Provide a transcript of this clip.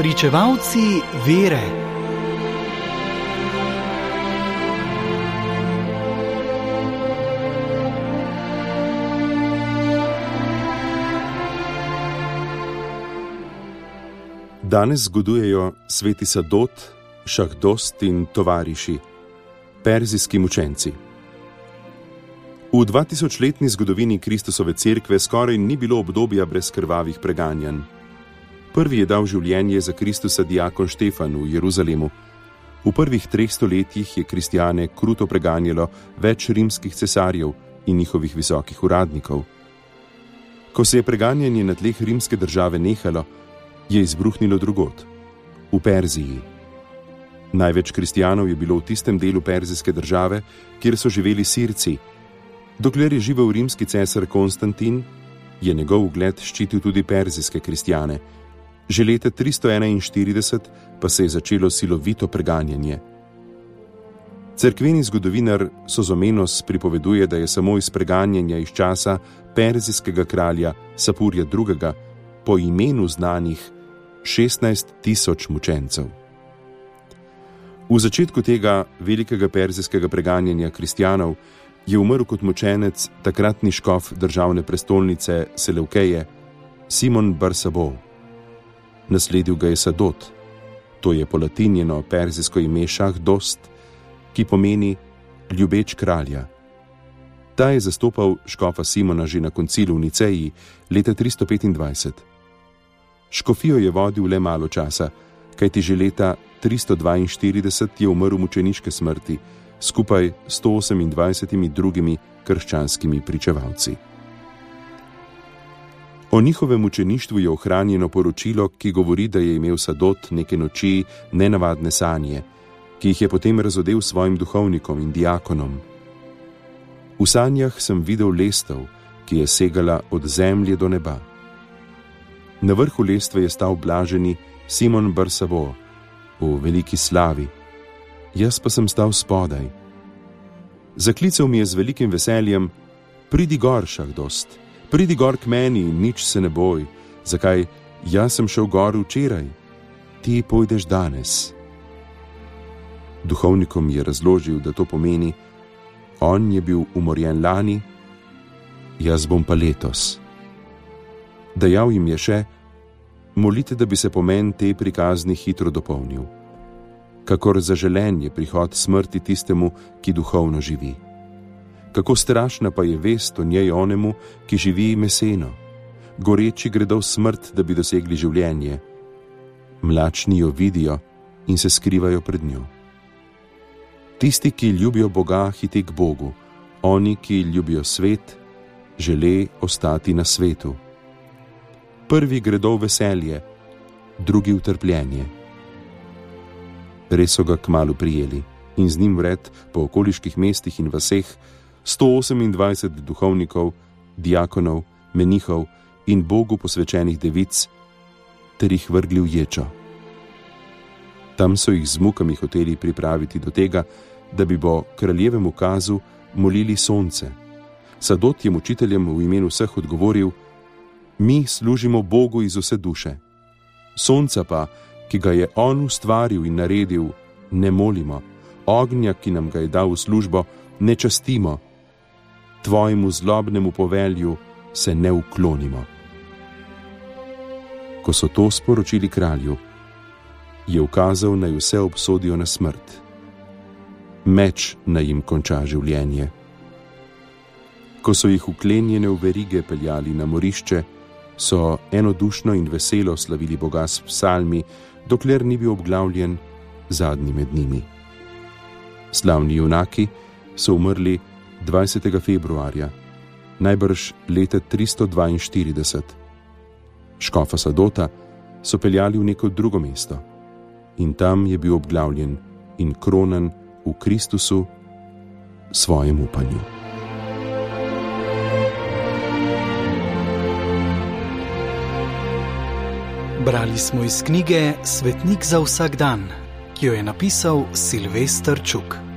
Pričevalci vere. Danes zgodujejo sveti Sadot, Šahdost in tovariši, perzijski mučenci. V 2000-letni zgodovini Kristusove cerkve skoraj ni bilo obdobja brez krvavih preganjanj. Prvi je dal življenje za Kristusa diakon Štefan v Jeruzalemu. V prvih treh stoletjih je kristijane kruto preganjalo več rimskih cesarjev in njihovih visokih uradnikov. Ko se je preganjanje na tleh rimske države nehalo, je izbruhnilo drugot, v Perziji. Največ kristijanov je bilo v tistem delu perzijske države, kjer so živeli sirci. Dokler je živel rimski cesar Konstantin, je njegov ugled ščitil tudi perzijske kristijane. Že leta 341 pa se je začelo silovito preganjanje. Cerkveni zgodovinar Sozomenos pripoveduje, da je samo iz preganjanja iz časa perzijskega kralja Sapurja II. po imenu znanih 16 tisoč mučencev. V začetku tega velikega perzijskega preganjanja kristijanov je umrl kot mučenec takratni škof državne prestolnice Seleukeje Simon Barsabov nasledil ga je Sadot, to je polatinjeno perzijsko ime Šahdost, ki pomeni ljubeč kralja. Ta je zastopal škofa Simona že na koncilu v Niceji leta 325. Škofijo je vodil le malo časa, kajti že leta 342 je umrl mučeniške smrti skupaj s 128 drugimi krščanskimi pričevalci. O njihovem učeništvu je ohranjeno poročilo, ki govori, da je imel Sadot neke noči nenavadne sanje, ki jih je potem razodel svojim duhovnikom in diakonom. V sanjah sem videl lestev, ki je segala od zemlje do neba. Na vrhu lestve je stal blaženi Simon Barsavo v veliki slavi, jaz pa sem stal spodaj. Zaklical mi je z velikim veseljem: Pridi gor, šahdost pridi gor k meni in nič se ne boj, zakaj? Jaz sem šel gor včeraj, ti pojdeš danes. Duhovnikom je razložil, da to pomeni, on je bil umorjen lani, jaz bom pa letos. Dejal jim je še, molite, da bi se pomen te prikazni hitro dopolnil, kakor zaželen je prihod smrti tistemu, ki duhovno živi kako strašna pa je vest o njej onemu, ki živi meseno. Goreči gredo v smrt, da bi dosegli življenje. Mlačni jo vidijo in se skrivajo pred njo. Tisti, ki ljubijo Boga, hiti k Bogu, oni, ki ljubijo svet, žele ostati na svetu. Prvi gredo v veselje, drugi v trpljenje. Res so ga kmalo prijeli in z njim vred po okoliških mestih in vseh 128 duhovnikov, diakonov, menihov in Bogu posvečenih devic, ter jih vrgli v ječo. Tam so jih z mukami hoteli pripraviti do tega, da bi bo kraljevemu kazu molili sonce. Sadot je učiteljem v imenu vseh odgovoril: Mi služimo Bogu iz vse duše. Sonca pa, ki ga je On ustvaril in naredil, ne molimo, ognja, ki nam ga je dal v službo, ne častimo tvojemu zlobnemu povelju se ne uklonimo. Ko so to sporočili kralju, je ukazal naj vse obsodijo na smrt. Meč naj jim konča življenje. Ko so jih uklenjene v verige peljali na morišče, so enodušno in veselo slavili Boga s psalmi, dokler ni bil obglavljen zadnji med njimi. Slavni junaki so umrli 20. februarja, najbrž leta 342. Škofa Sadota so peljali v neko drugo mesto in tam je bil obglavljen in kronan v Kristusu, svojem upanju. Brali smo iz knjige Svetnik za vsak dan, ki jo je napisal Silvestr Čuk.